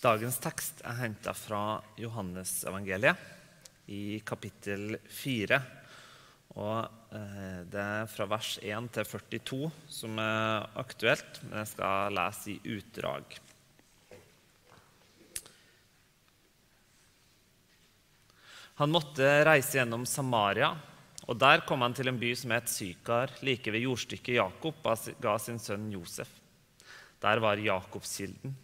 Dagens tekst er henta fra Johannesevangeliet i kapittel 4. Og eh, det er fra vers 1 til 42 som er aktuelt, men jeg skal lese i utdrag. Han måtte reise gjennom Samaria, og der kom han til en by som het Sykar, like ved jordstykket Jakob ga sin sønn Josef. Der var Jakobskilden.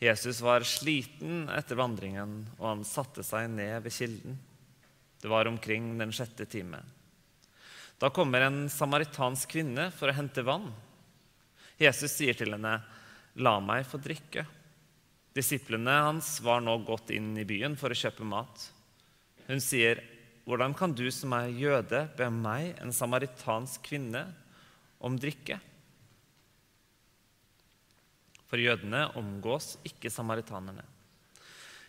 Jesus var sliten etter vandringen, og han satte seg ned ved kilden. Det var omkring den sjette time. Da kommer en samaritansk kvinne for å hente vann. Jesus sier til henne, 'La meg få drikke.' Disiplene hans var nå gått inn i byen for å kjøpe mat. Hun sier, 'Hvordan kan du som er jøde, be meg, en samaritansk kvinne, om drikke?' For jødene omgås ikke samaritanerne.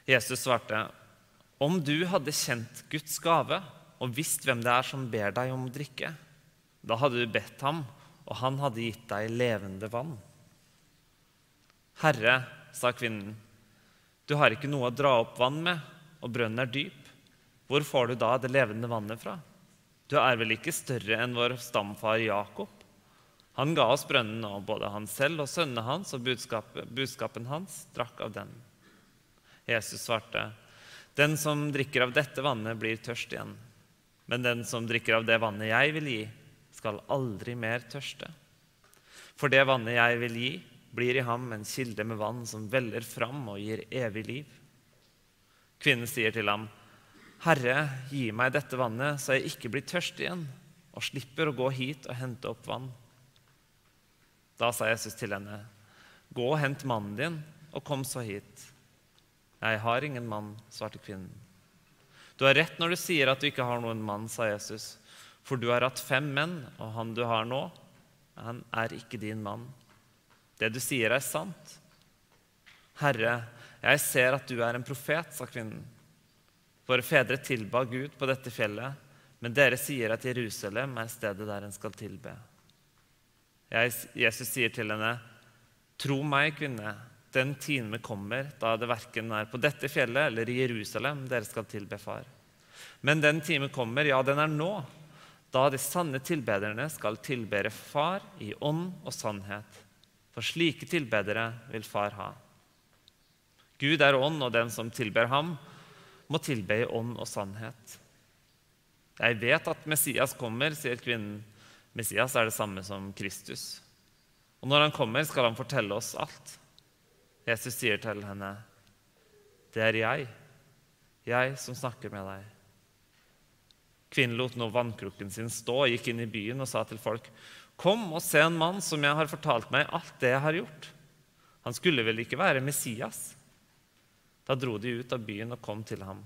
Jesus svarte, 'Om du hadde kjent Guds gave og visst hvem det er som ber deg om å drikke,' 'da hadde du bedt ham, og han hadde gitt deg levende vann.' 'Herre', sa kvinnen, 'du har ikke noe å dra opp vann med, og brønnen er dyp. Hvor får du da det levende vannet fra?' 'Du er vel ikke større enn vår stamfar Jakob?' Han ga oss brønnen, og både han selv og sønnene hans og budskapen, hans drakk av den. Jesus svarte, 'Den som drikker av dette vannet, blir tørst igjen.' 'Men den som drikker av det vannet jeg vil gi, skal aldri mer tørste.' 'For det vannet jeg vil gi, blir i ham en kilde med vann som veller fram og gir evig liv.' Kvinnen sier til ham, 'Herre, gi meg dette vannet, så jeg ikke blir tørst igjen,' 'og slipper å gå hit og hente opp vann.' Da sa Jesus til henne, 'Gå og hent mannen din, og kom så hit.' 'Jeg har ingen mann', svarte kvinnen. 'Du har rett når du sier at du ikke har noen mann', sa Jesus. 'For du har hatt fem menn, og han du har nå, han er ikke din mann.' 'Det du sier, er sant.' 'Herre, jeg ser at du er en profet', sa kvinnen. Våre fedre tilba Gud på dette fjellet, men dere sier at Jerusalem er stedet der en skal tilbe. Jesus sier til henne, 'Tro meg, kvinne, den time kommer da det verken er på dette fjellet eller i Jerusalem dere skal tilbe Far.' Men den time kommer, ja, den er nå, da de sanne tilbederne skal tilbere Far i ånd og sannhet. For slike tilbedere vil Far ha. Gud er ånd, og den som tilber ham, må tilbe i ånd og sannhet. Jeg vet at Messias kommer, sier kvinnen. Messias er det samme som Kristus. Og når han kommer, skal han fortelle oss alt. Jesus sier til henne, 'Det er jeg, jeg som snakker med deg.' Kvinnen lot nå vannkrukken sin stå gikk inn i byen og sa til folk, 'Kom og se en mann som jeg har fortalt meg alt det jeg har gjort.' Han skulle vel ikke være Messias? Da dro de ut av byen og kom til ham.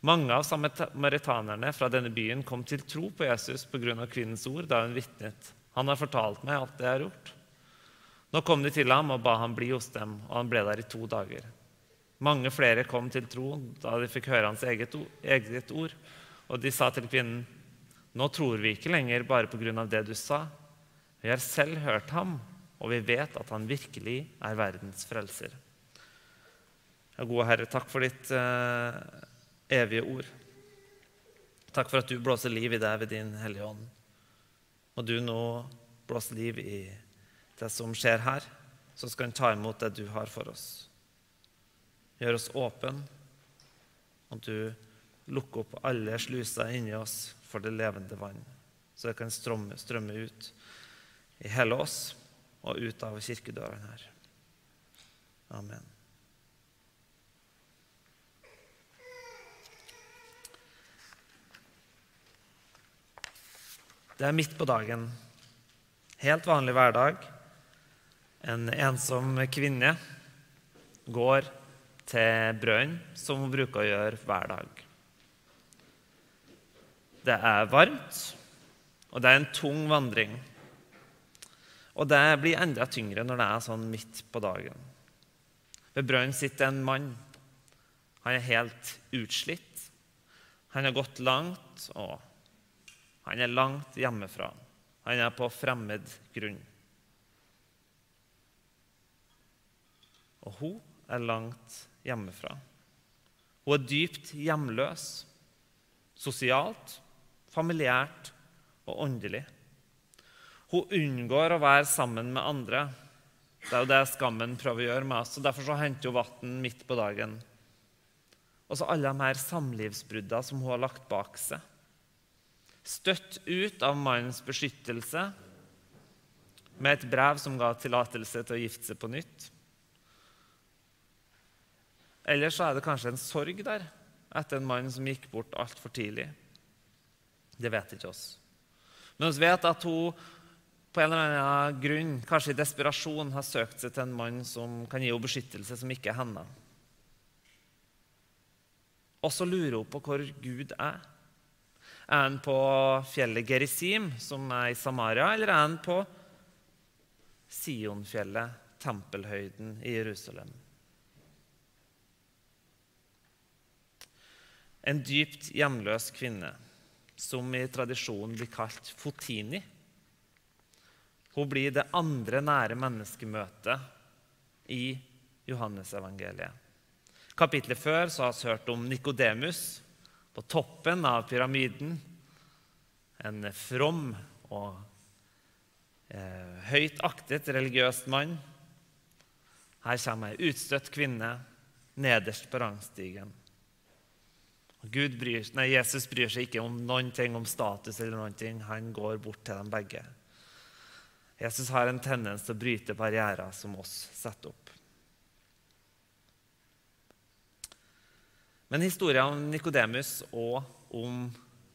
Mange av samaritanerne fra denne byen kom til tro på Jesus pga. kvinnens ord da hun vitnet. Han har fortalt meg alt det jeg har gjort. Nå kom de til ham og ba ham bli hos dem, og han ble der i to dager. Mange flere kom til tro da de fikk høre hans eget ord, og de sa til kvinnen, nå tror vi ikke lenger bare pga. det du sa. Vi har selv hørt ham, og vi vet at han virkelig er verdens frelser. Ja, gode Herre, takk for ditt eh, evige ord. Takk for at du blåser liv i deg ved din Hellige Ånd. Må du nå blåse liv i det som skjer her, så skal en ta imot det du har for oss. Gjør oss åpne, og du lukker opp alle sluser inni oss for det levende vann, så det kan strømme, strømme ut i hele oss og ut av kirkedørene her. Amen. Det er midt på dagen. Helt vanlig hverdag. En ensom kvinne går til brønnen, som hun bruker å gjøre hver dag. Det er varmt, og det er en tung vandring. Og det blir enda tyngre når det er sånn midt på dagen. Ved brønnen sitter en mann. Han er helt utslitt. Han har gått langt og han er langt hjemmefra. Han er på fremmed grunn. Og hun er langt hjemmefra. Hun er dypt hjemløs, sosialt, familiært og åndelig. Hun unngår å være sammen med andre. Det er jo det skammen prøver å gjøre med oss. og Derfor så henter hun vann midt på dagen. Og så alle de her samlivsbruddene som hun har lagt bak seg. Støtt ut av mannens beskyttelse med et brev som ga tillatelse til å gifte seg på nytt. Eller så er det kanskje en sorg der etter en mann som gikk bort altfor tidlig. Det vet ikke oss. Men vi vet at hun på en eller annen grunn, kanskje i desperasjon, har søkt seg til en mann som kan gi henne beskyttelse, som ikke er henne. Og så lurer hun på hvor Gud er. Er han på fjellet Gerisim, som er i Samaria, eller er han på Sionfjellet, tempelhøyden i Jerusalem? En dypt hjemløs kvinne, som i tradisjonen blir kalt Fotini. Hun blir det andre nære menneskemøtet i Johannesevangeliet. Kapitlet før så har vi hørt om Nikodemus på toppen av pyramiden. En from og eh, høyt aktet religiøst mann. Her kommer ei utstøtt kvinne nederst på rangstigen. Bryr, nei, Jesus bryr seg ikke om noen ting om status. eller noen ting. Han går bort til dem begge. Jesus har en tendens til å bryte barrierer som oss setter opp. Men historien om Nikodemus og om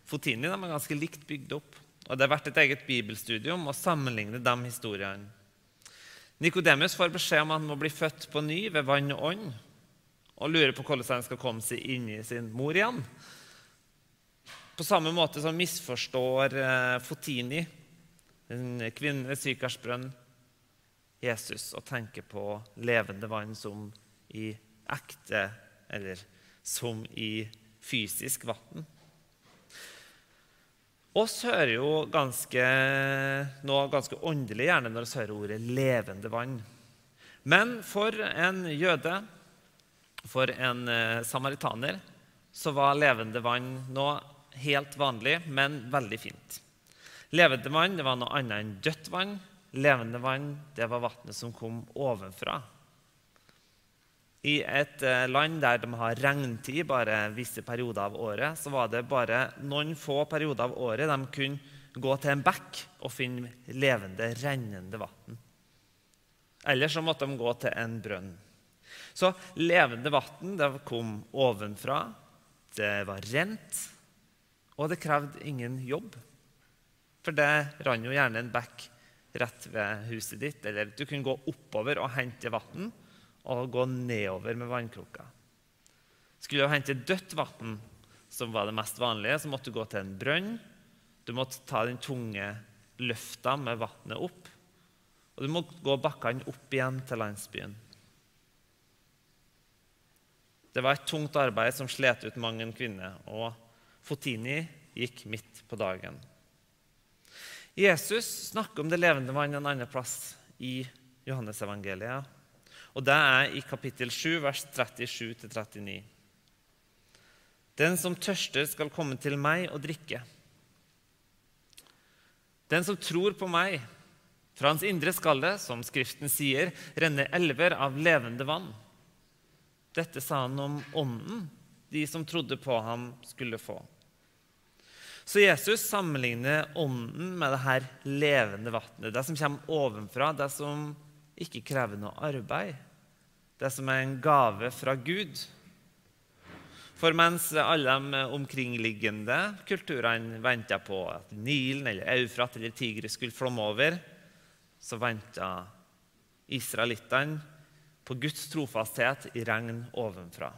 Fotini er ganske likt bygd opp. Og Det har vært et eget bibelstudium å sammenligne de historiene. Nikodemus får beskjed om at han må bli født på ny ved vann og ånd og lurer på hvordan han skal komme seg inn i sin mor igjen. På samme måte som misforstår eh, Fotini, en kvinne ved Sykarsbrønn, Jesus og tenker på levende vann som i ekte, eller som i fysisk vann. Oss hører jo ganske, noe ganske åndelig gjerne når vi hører ordet 'levende vann'. Men for en jøde for en eh, samaritaner så var levende vann noe helt vanlig, men veldig fint. Levende vann det var noe annet enn dødt vann. Levende vann det var vannet som kom ovenfra. I et eh, land der de har regntid bare visse perioder av året, så var det bare noen få perioder av året de kunne gå til en bekk og finne levende, rennende vann. Eller så måtte de gå til en brønn. Så levende vann kom ovenfra, det var rent, og det krevde ingen jobb. For det rant jo gjerne en bekk rett ved huset ditt. Eller du kunne gå oppover og hente vann, og gå nedover med vannkrukka. Skulle du hente dødt vann, som var det mest vanlige, så måtte du gå til en brønn. Du måtte ta den tunge løfta med vannet opp. Og du måtte gå bakkene opp igjen til landsbyen. Det var et tungt arbeid som slet ut mang en kvinne, og Fotini gikk midt på dagen. Jesus snakker om det levende vann en annen plass i Johannesevangeliet. Og det er i kapittel 7, vers 37-39. Den som tørster, skal komme til meg og drikke. Den som tror på meg, fra hans indre skal det, som Skriften sier, renne elver av levende vann. Dette sa han om ånden de som trodde på ham, skulle få. Så Jesus sammenligner ånden med det her levende vannet, det som kommer ovenfra, det som ikke krever noe arbeid, det som er en gave fra Gud. For mens alle de omkringliggende kulturene venta på at Nilen eller Eufrat eller Tigris skulle flomme over, så venta israelittene på Guds trofasthet i regn ovenfra.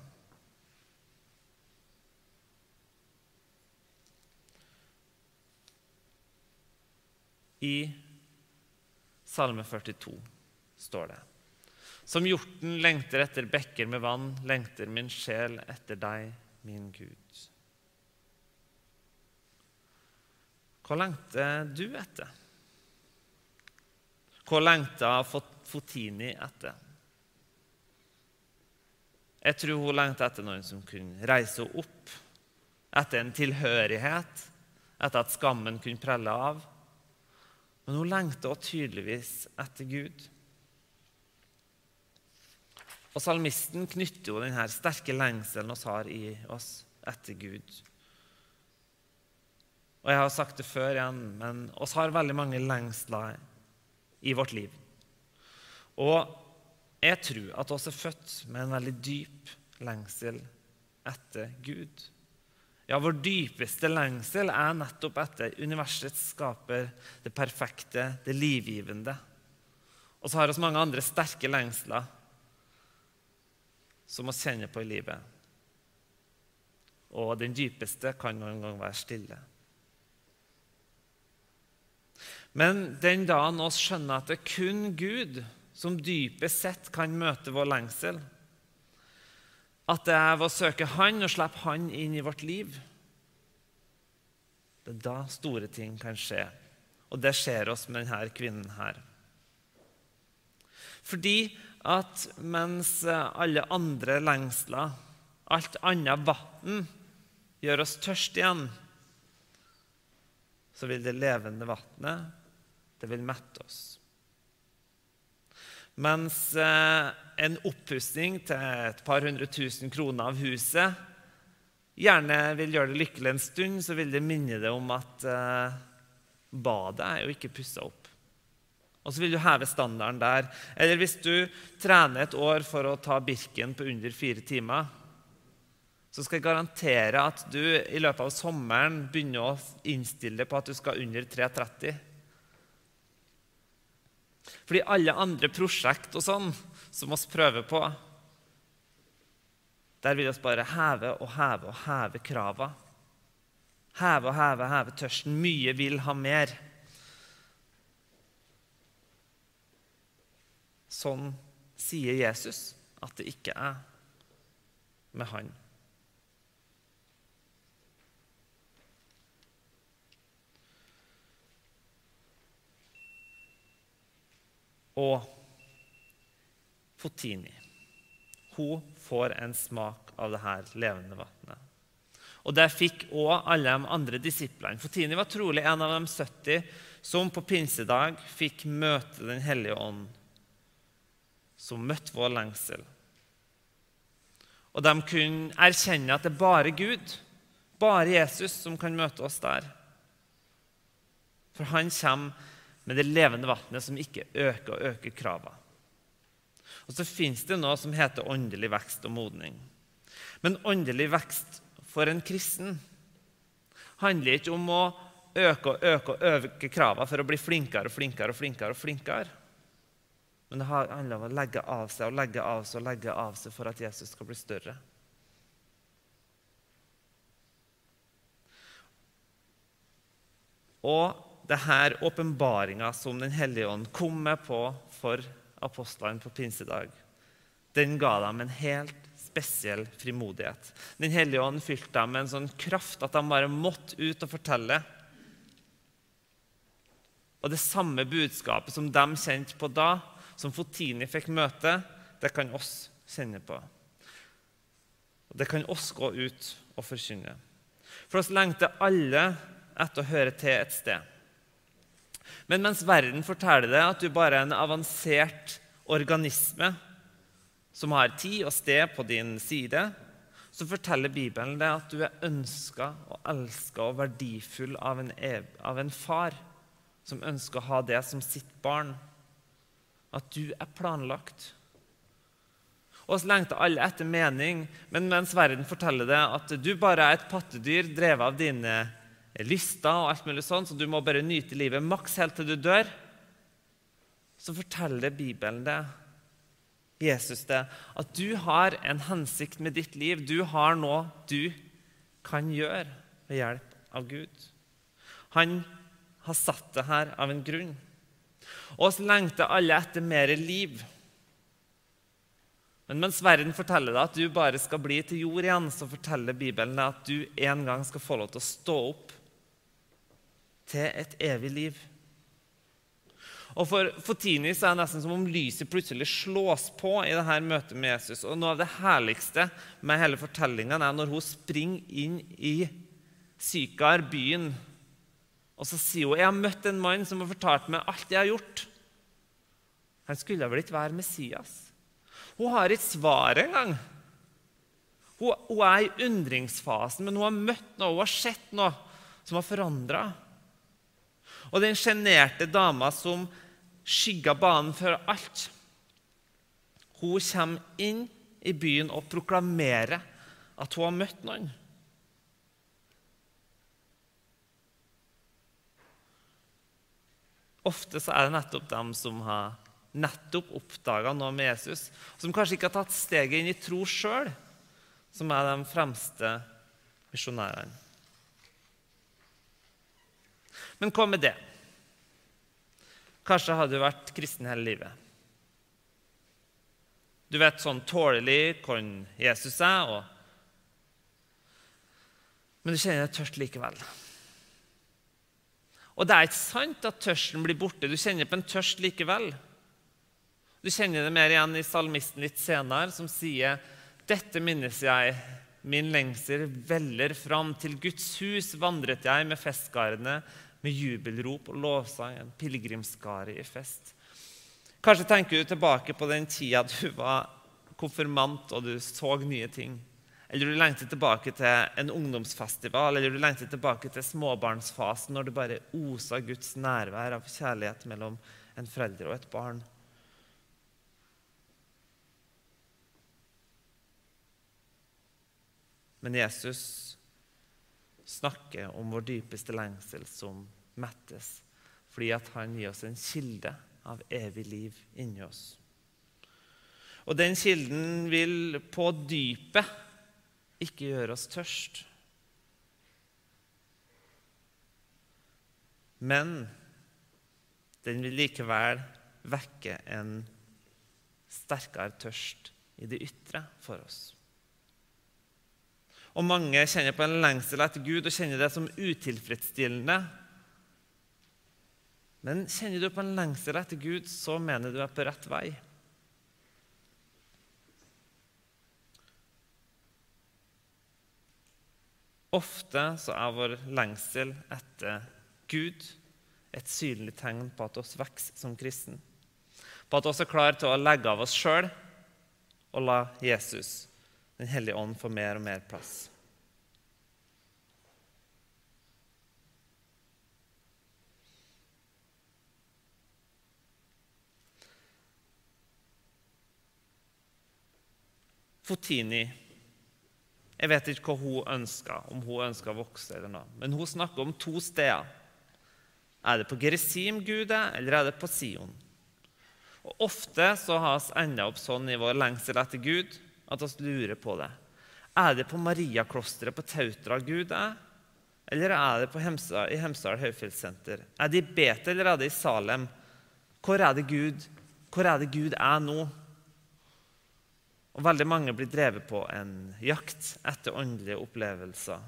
I Salme 42 står det Som hjorten lengter etter bekker med vann, lengter min sjel etter deg, min Gud. Hva lengter du etter? Hva lengter Fotini etter? Jeg tror hun lengta etter noen som kunne reise henne opp, etter en tilhørighet, etter at skammen kunne prelle av. Men hun lengta tydeligvis etter Gud. Og Salmisten knytter jo denne sterke lengselen vi har i oss etter Gud. Og Jeg har sagt det før igjen, men oss har veldig mange lengsler i vårt liv. Og jeg tror at oss er født med en veldig dyp lengsel etter Gud. Ja, vår dypeste lengsel er nettopp etter universets skaper, det perfekte, det livgivende. Og så har vi mange andre sterke lengsler som vi kjenner på i livet. Og den dypeste kan noen gang være stille. Men den dagen vi skjønner at det er kun Gud som dypest sett kan møte vår lengsel, at det er ved å søke Han og slippe Han inn i vårt liv Det er da store ting kan skje. Og det skjer oss med denne kvinnen her. Fordi at mens alle andre lengsler, alt annet vann, gjør oss tørst igjen, så vil det levende vannet det vil mette oss. Mens eh, en oppussing til et par hundre tusen kroner av huset gjerne vil gjøre det lykkelig en stund, så vil det minne deg om at eh, badet er jo ikke pussa opp. Og så vil du heve standarden der. Eller hvis du trener et år for å ta Birken på under fire timer, så skal jeg garantere at du i løpet av sommeren begynner å innstille deg på at du skal under 3.30. Fordi alle andre prosjekt og sånn som vi prøver på, der vil vi bare heve og heve og heve krava. Heve og heve, heve tørsten. Mye vil ha mer. Sånn sier Jesus at det ikke er med han. og Fotini. Hun får en smak av det her levende vannet. Og Det fikk òg alle de andre disiplene. Fotini var trolig en av de 70 som på pinsedag fikk møte Den hellige ånd, som møtte vår lengsel. Og de kunne erkjenne at det er bare Gud, bare Jesus, som kan møte oss der. For han kommer med det levende vannet som ikke øker og øker kravene. Og så fins det noe som heter åndelig vekst og modning. Men åndelig vekst for en kristen handler ikke om å øke og øke og øke kravene for å bli flinkere og flinkere og flinkere. og flinkere. Men det handler om å legge av seg og legge av seg og legge av seg for at Jesus skal bli større. Og det her åpenbaringa som Den hellige ånd kom med på for apostlene på pinsedag, den ga dem en helt spesiell frimodighet. Den hellige ånd fylte dem med en sånn kraft at de bare måtte ut og fortelle. Og det samme budskapet som de kjente på da, som Fotini fikk møte, det kan oss kjenne på. Og Det kan oss gå ut og forkynne. For oss lengter alle etter å høre til et sted. Men mens verden forteller deg at du bare er en avansert organisme som har tid og sted på din side, så forteller Bibelen deg at du er ønska og elska og verdifull av en, av en far som ønsker å ha det som sitt barn. At du er planlagt. Og så lengter alle etter mening, men mens verden forteller deg at du bare er et pattedyr drevet av dine lyster og alt mulig sånn, så du må bare nyte livet maks helt til du dør, så forteller Bibelen det, Jesus det, at du har en hensikt med ditt liv. Du har noe du kan gjøre ved hjelp av Gud. Han har satt det her av en grunn. Og så lengter alle etter mer liv. Men mens verden forteller deg at du bare skal bli til jord igjen, så forteller Bibelen deg at du en gang skal få lov til å stå opp til et evig liv. Og For Fotini så er det nesten som om lyset plutselig slås på i dette møtet med Jesus. Og Noe av det herligste med hele fortellingen er når hun springer inn i Sykar, byen, og så sier hun jeg har møtt en mann som har fortalt meg alt jeg har gjort. Han skulle vel ikke være Messias? Hun har ikke svaret engang. Hun, hun er i undringsfasen, men hun har møtt noe, hun har sett noe som har forandra. Og den sjenerte dama som skygga banen for alt, hun kommer inn i byen og proklamerer at hun har møtt noen. Ofte så er det nettopp dem som har nettopp oppdaga noe med Jesus, som kanskje ikke har tatt steget inn i tro sjøl, som er de fremste misjonærene. Men hva med det? Kanskje har du vært kristen hele livet. Du vet sånn tålelig hvem Jesus er, og... men du kjenner deg tørst likevel. Og det er ikke sant at tørsten blir borte. Du kjenner på en tørst likevel. Du kjenner det mer igjen i salmisten litt senere, som sier dette minnes jeg, min lengsel veller fram. Til Guds hus vandret jeg med festgarene med jubelrop og lovsang, en pilegrimsskare i fest. Kanskje tenker du tilbake på den tida du var konfirmant og du så nye ting. Eller du lengter tilbake til en ungdomsfestival, eller du lengter tilbake til småbarnsfasen når du bare oser Guds nærvær av kjærlighet mellom en forelder og et barn. Men Jesus snakker om vår dypeste lengsel som mettes, fordi han gir oss en kilde av evig liv inni oss. Og den kilden vil på dypet ikke gjøre oss tørst. Men den vil likevel vekke en sterkere tørst i det ytre for oss. Og mange kjenner på en lengsel etter Gud og kjenner det som utilfredsstillende. Men kjenner du på en lengsel etter Gud, så mener du er på rett vei. Ofte så er vår lengsel etter Gud et synlig tegn på at oss vokser som kristen. På at vi er klare til å legge av oss sjøl og la Jesus den hellige ånd få mer og mer plass. Fotini Jeg vet ikke hva hun ønsker, om hun ønsker å vokse eller noe. Men hun snakker om to steder. Er det på Gerizim Gud er, eller er det på Sion? Og Ofte så har vi enda opp sånn i vår lengsel etter Gud at vi lurer på det. Er det på Mariaklosteret på Tautra Gud er? Eller er det på Hemsdal, i Hemsedal Høyfjellssenter? Er det i Betel eller er det i Salem? Hvor er det Gud, hvor er, det Gud er nå? Og Veldig mange blir drevet på en jakt etter åndelige opplevelser.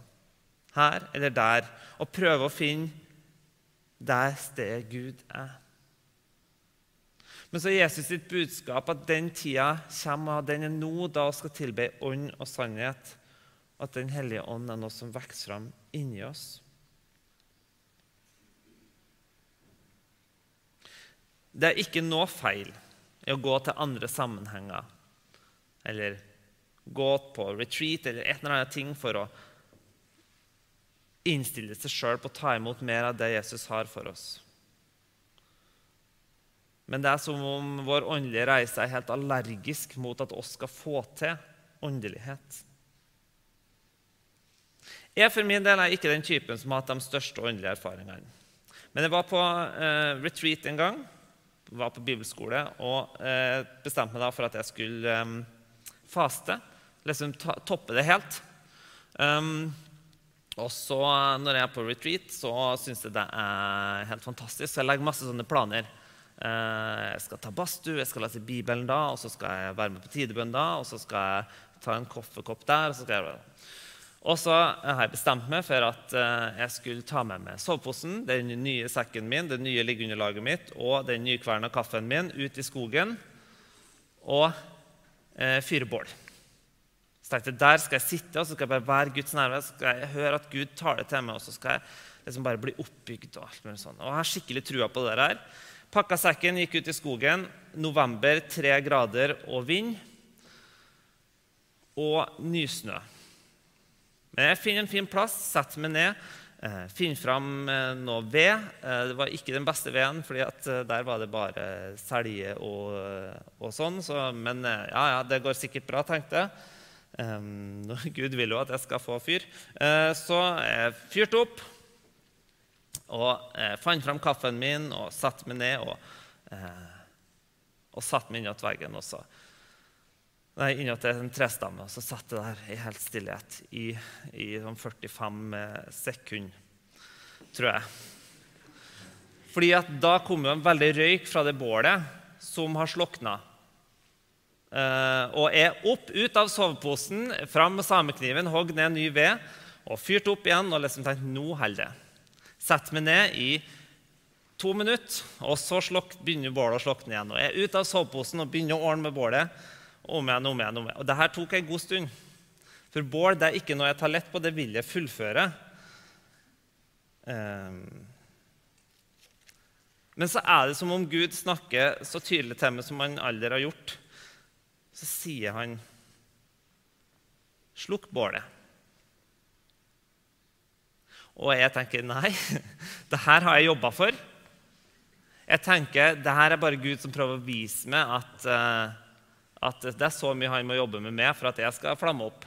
Her eller der. Og prøver å finne der stedet Gud er. Men så er Jesus sitt budskap at den tida kommer, og den er nå, da vi skal tilbe ånd og sannhet. At Den hellige ånd er noe som vokser fram inni oss. Det er ikke noe feil i å gå til andre sammenhenger eller gått på retreat eller et eller annet ting for å innstille seg sjøl på å ta imot mer av det Jesus har for oss. Men det er som om vår åndelige reise er helt allergisk mot at oss skal få til åndelighet. Jeg for min del er ikke den typen som har hatt de største åndelige erfaringene. Men jeg var på eh, retreat en gang, var på bibelskole, og eh, bestemte meg da for at jeg skulle eh, faste. Liksom toppe det helt. Um, og så når jeg er på retreat, så syns jeg det er helt fantastisk. Så jeg legger masse sånne planer. Eh, jeg skal ta badstue, jeg skal lese Bibelen da, og så skal jeg være med på tidebønn da, og så skal jeg ta en kaffekopp der. og så skal jeg Og så har jeg bestemt meg for at eh, jeg skulle ta med meg soveposen, den nye sekken min, det nye liggeunderlaget mitt og den nykverna kaffen min ut i skogen og eh, fyrbål. Så tenkte jeg, Der skal jeg sitte og så skal jeg bare være Guds nærvær. Så skal jeg høre at Gud taler til meg, og så skal jeg liksom bare bli oppbygd. Og alt mulig sånt. Og jeg har skikkelig trua på det der. Pakka sekken, gikk ut i skogen. November, tre grader og vind. Og nysnø. Men jeg finner en fin plass, setter meg ned, eh, finner fram eh, noe ved. Eh, det var ikke den beste veden, for der var det bare selje og, og sånn. Så, men ja, ja, det går sikkert bra, tenkte jeg. Um, Gud vil jo at jeg skal få fyr. så jeg fyrte opp og eh, fant fram kaffen min og satte meg ned og, eh, og satte meg innåt veggen. Og så Nei, innåt en trestamme, og så satt jeg der i helt stillhet i, i sånn 45 sekunder, tror jeg. Fordi at da kom det en veldig røyk fra det bålet som har slokna. Uh, og er opp, ut av soveposen, fram med samekniven, hogg ned ny ved og fyrt opp igjen og liksom tenkt nå holder det. Setter meg ned i to minutter, og så slok, begynner bålet å slokne igjen. Og er ute av soveposen og begynner å ordne med bålet. Om igjen, om igjen, om igjen. Og Dette tok en god stund. For bål det er ikke noe jeg tar lett på, det vil jeg fullføre. Um, men så er det som om Gud snakker så tydelig til meg som han aldri har gjort. Så sier han, 'Slukk bålet'. Og jeg tenker nei, det her har jeg jobba for. Jeg tenker, det her er bare Gud som prøver å vise meg at uh, at det er så mye han må jobbe med meg for at jeg skal flamme opp.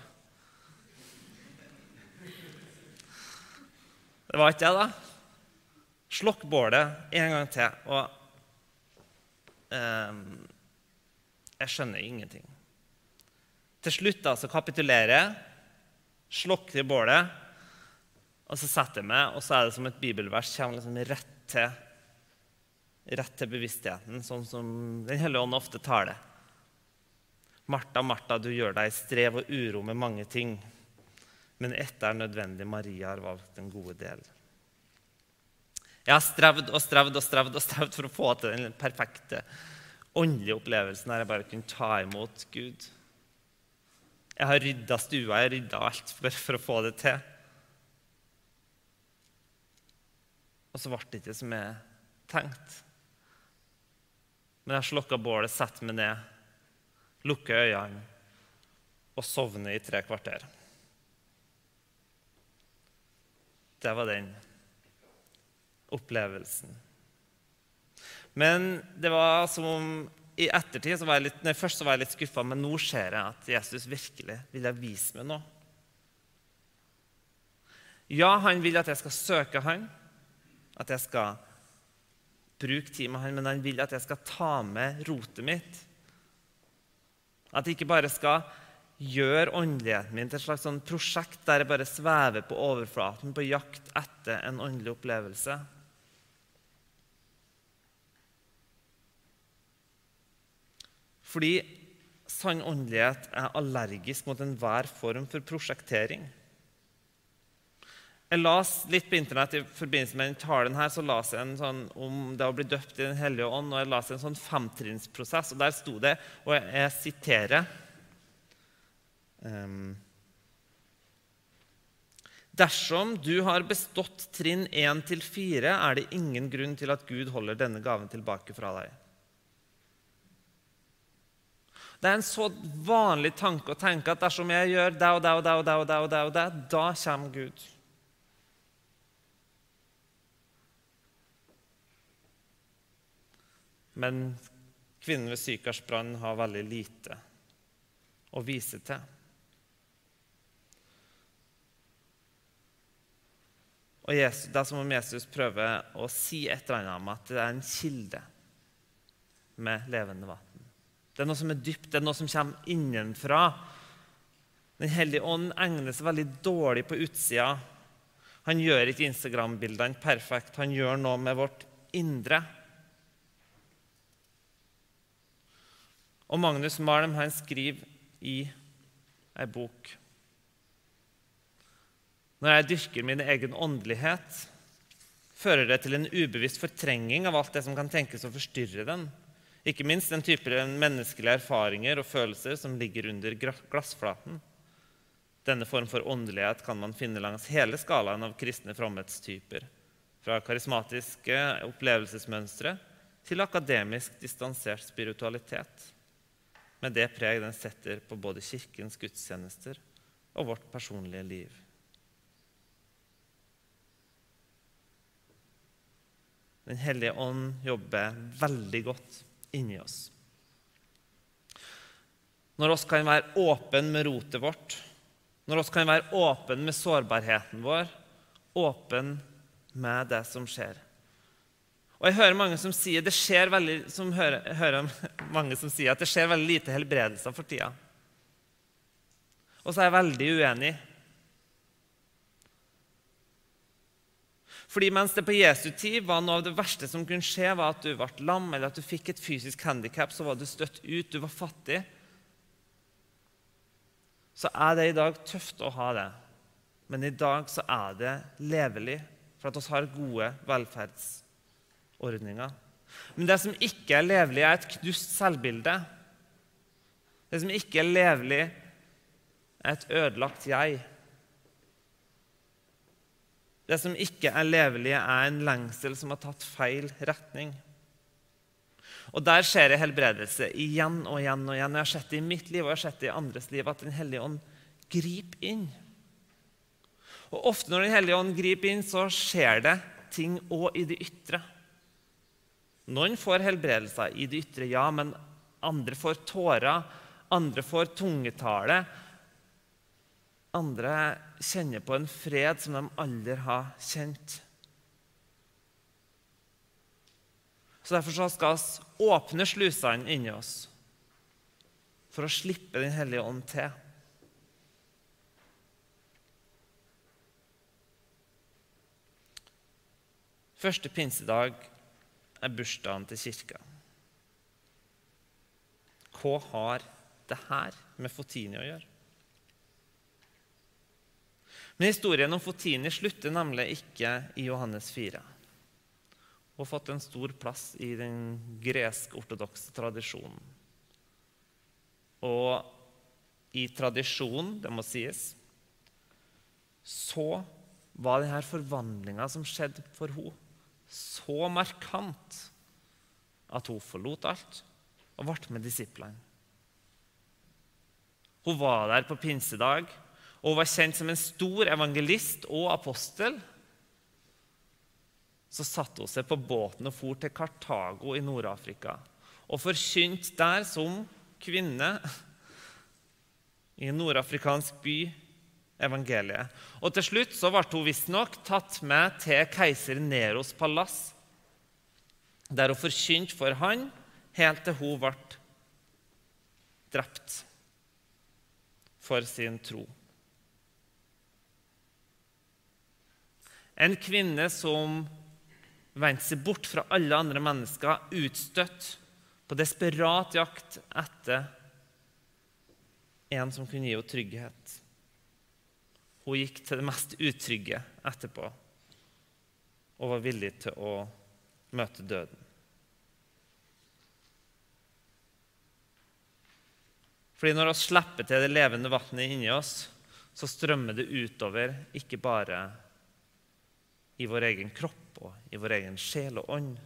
Det var ikke det, da. Slokk bålet en gang til. Og eh, jeg skjønner ingenting. Til slutt da, så kapitulerer jeg, slokker bålet, og så setter jeg meg, og så er det som et bibelvers kommer liksom rett til, rett til bevisstheten, sånn som Den hellige ånd ofte tar det. Martha, Martha, du gjør deg strev og uro med mange ting. Men ett er nødvendig. Maria har valgt den gode del. Jeg har strevd og strevd og strevd og strevd for å få til den perfekte åndelige opplevelsen der jeg bare kunne ta imot Gud. Jeg har rydda stua, jeg har rydda alt for, for, å få det til. Og så ble det ikke som jeg tenkte. Men jeg slokka bålet, satte meg ned lukke øynene og sovne i tre kvarter. Det var den opplevelsen. Men det var som om i ettertid var jeg litt, nei, først var jeg litt skuffa, men nå ser jeg at Jesus virkelig vil vise meg noe. Ja, han vil at jeg skal søke han, at jeg skal bruke tid med han, men han vil at jeg skal ta med rotet mitt at jeg ikke bare skal gjøre åndeligheten min til et slags sånn prosjekt der jeg bare svever på overflaten på jakt etter en åndelig opplevelse. Fordi sann åndelighet er allergisk mot enhver form for prosjektering. Jeg las litt på Internett i forbindelse med denne talen her, så las jeg en sånn om det å bli døpt i Den hellige ånd, og jeg las en sånn femtrinnsprosess. og Der sto det, og jeg, jeg siterer um, Dersom du har bestått trinn 1-4, er det ingen grunn til at Gud holder denne gaven tilbake fra deg. Det er en så vanlig tanke å tenke at dersom jeg gjør det og det og det, og det, og det, og det, og det da kommer Gud. Men kvinnen ved Sykars brann har veldig lite å vise til. Og Jesus, Det er som om Jesus prøver å si et eller annet om at det er en kilde med levende vann. Det er noe som er dypt, det er noe som kommer innenfra. Den hellige ånd egner seg veldig dårlig på utsida. Han gjør ikke Instagram-bildene perfekt. Han gjør noe med vårt indre. Og Magnus Malm han skriver i ei bok Når jeg dyrker min egen åndelighet, fører det til en ubevisst fortrenging av alt det som kan tenkes å forstyrre den. Ikke minst den type menneskelige erfaringer og følelser som ligger under glassflaten. Denne form for åndelighet kan man finne langs hele skalaen av kristne fromhetstyper. Fra karismatiske opplevelsesmønstre til akademisk distansert spiritualitet. Med det preg den setter på både Kirkens gudstjenester og vårt personlige liv. Den hellige ånd jobber veldig godt inni oss. Når oss kan være åpne med rotet vårt, når oss kan være åpne med sårbarheten vår, åpne med det som skjer. Og Jeg hører mange som sier, det skjer veldig, som hører, hører mange som sier at det skjer veldig lite helbredelser for tida. Og så er jeg veldig uenig. Fordi mens det på Jesu tid var noe av det verste som kunne skje, var at du ble lam eller at du fikk et fysisk handikap, så var du støtt ut, du var fattig, så er det i dag tøft å ha det. Men i dag så er det levelig, for at vi har gode velferdsordninger. Men det som ikke er levelig, er et knust selvbilde. Det som ikke er levelig, er et ødelagt jeg. Det som ikke er levelig, er en lengsel som har tatt feil retning. Og Der skjer det helbredelse igjen og igjen. og igjen. Jeg har sett det i mitt liv og jeg har sett det i andres liv, at Den hellige ånd griper inn. Og Ofte når Den hellige ånd griper inn, så skjer det ting òg i det ytre. Noen får helbredelser i det ytre, ja, men andre får tårer. Andre får tungetale. Andre kjenner på en fred som de aldri har kjent. Så Derfor skal vi åpne slusene inni oss for å slippe Den hellige ånd til. Første pinsedag er bursdagen til kirka. Hva har det her med Fotini å gjøre? Men historien om Fotini slutter nemlig ikke i Johannes 4. Hun har fått en stor plass i den gresk-ortodokse tradisjonen. Og i tradisjonen, det må sies, så var denne forvandlinga som skjedde for henne, så markant at hun forlot alt og ble med disiplene. Hun var der på pinsedag og hun var kjent som en stor evangelist og apostel, så satte hun seg på båten og for til Kartago i Nord-Afrika og forkynte der som kvinne i en nordafrikansk by evangeliet. Og Til slutt så ble hun visstnok tatt med til keiser Neros palass, der hun forkynte for han helt til hun ble drept for sin tro. En kvinne som vendte seg bort fra alle andre mennesker, utstøtt, på desperat jakt etter en som kunne gi henne trygghet. Hun gikk til det mest utrygge etterpå og var villig til å møte døden. Fordi når vi slipper til det levende vannet inni oss, så strømmer det utover ikke bare i vår egen kropp og i vår egen sjel og ånd.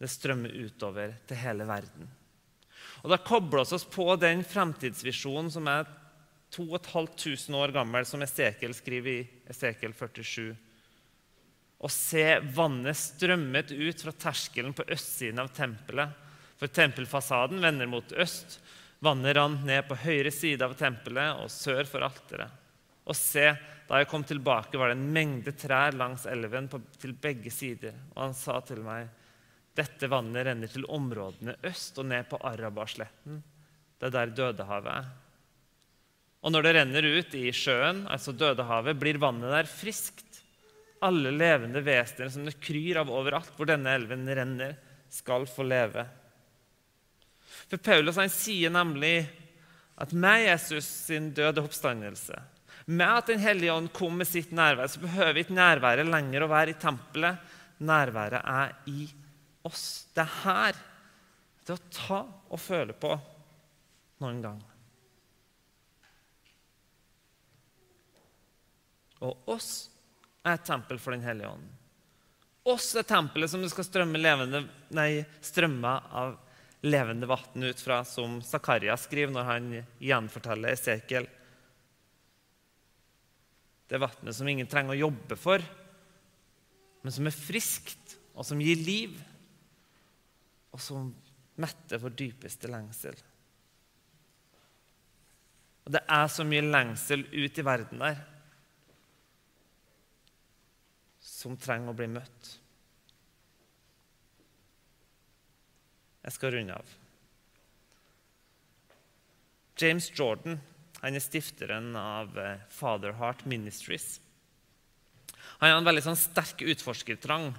Det strømmer utover til hele verden. Og Da kobler vi oss på den fremtidsvisjonen som er 2500 år gammel, som Esekiel skriver i Esekiel 47. Og se vannet strømmet ut fra terskelen på østsiden av tempelet. For tempelfasaden vender mot øst. Vannet rant ned på høyre side av tempelet og sør for alteret. Og se, da jeg kom tilbake, var det en mengde trær langs elven på, til begge sider. Og han sa til meg, dette vannet renner til områdene øst og ned på Arabasletten. Det er der Dødehavet er. Og når det renner ut i sjøen, altså Dødehavet, blir vannet der friskt. Alle levende vesener som det kryr av overalt hvor denne elven renner, skal få leve. For Paulus han sier nemlig at med Jesus sin døde oppstandelse Med at Den hellige ånd kom med sitt nærvær, så behøver ikke nærværet lenger å være i tempelet. Nærværet er i oss. Det er her. Det å ta og føle på noen gang. Og oss er et tempel for Den hellige ånd. Oss er tempelet som det skal strømme levende, nei, strømme av levende vann ut fra, som Zakaria skriver når han gjenforteller Esekiel det vannet som ingen trenger å jobbe for, men som er friskt, og som gir liv, og som metter vår dypeste lengsel. Og det er så mye lengsel ut i verden der som trenger å bli møtt. Jeg skal runde av. James Jordan han er stifteren av Fatherheart Father Heart Ministries. Han har en veldig sånn sterk utforskertrang.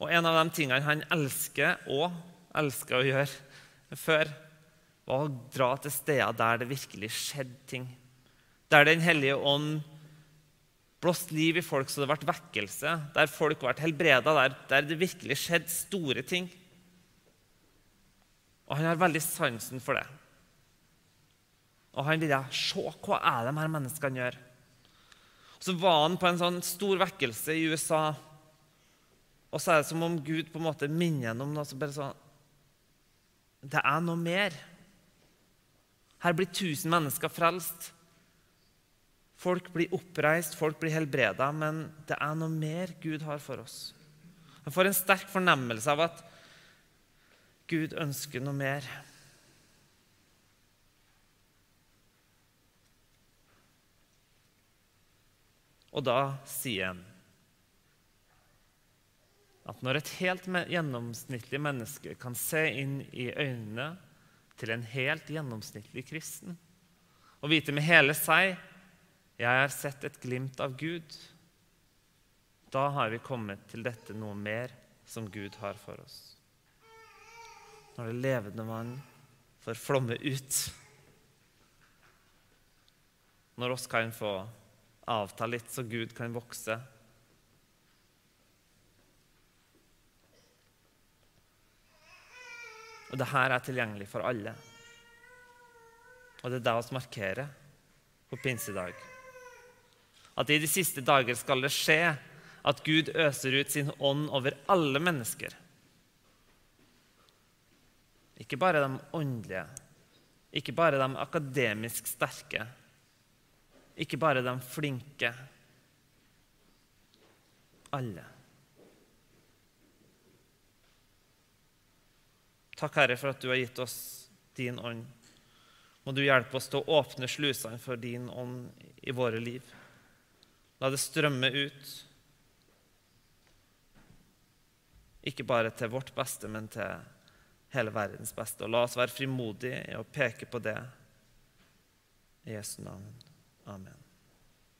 Og en av de tingene han elsker og elsker å gjøre før, var å dra til steder der det virkelig skjedde ting. Der Den hellige ånd blåste liv i folk så det ble vekkelse. Der folk ble helbreda, der, der det virkelig skjedde store ting. Og han har veldig sansen for det. Og han ville se hva er de her menneskene gjør. Så var han på en sånn stor vekkelse i USA. Og så er det som om Gud på en måte minner ham om noe så bare sånn Det er noe mer. Her blir tusen mennesker frelst. Folk blir oppreist, folk blir helbreda, men det er noe mer Gud har for oss. Jeg får en sterk fornemmelse av at Gud ønsker noe mer. Og da sier han at når et helt gjennomsnittlig menneske kan se inn i øynene til en helt gjennomsnittlig kristen og vite med hele seg 'Jeg har sett et glimt av Gud', da har vi kommet til dette noe mer som Gud har for oss. Når det levende vann får flomme ut, når oss kan få avta litt, så Gud kan vokse. Og det her er tilgjengelig for alle. Og det er det vi markerer på pinsedag. At i de siste dager skal det skje at Gud øser ut sin ånd over alle mennesker. Ikke bare de åndelige, ikke bare de akademisk sterke ikke bare de flinke. Alle. Takk, Herre, for at du har gitt oss din ånd. Må du hjelpe oss til å åpne slusene for din ånd i våre liv. La det strømme ut, ikke bare til vårt beste, men til hele verdens beste. Og la oss være frimodige i å peke på det i Jesu navn. Amen.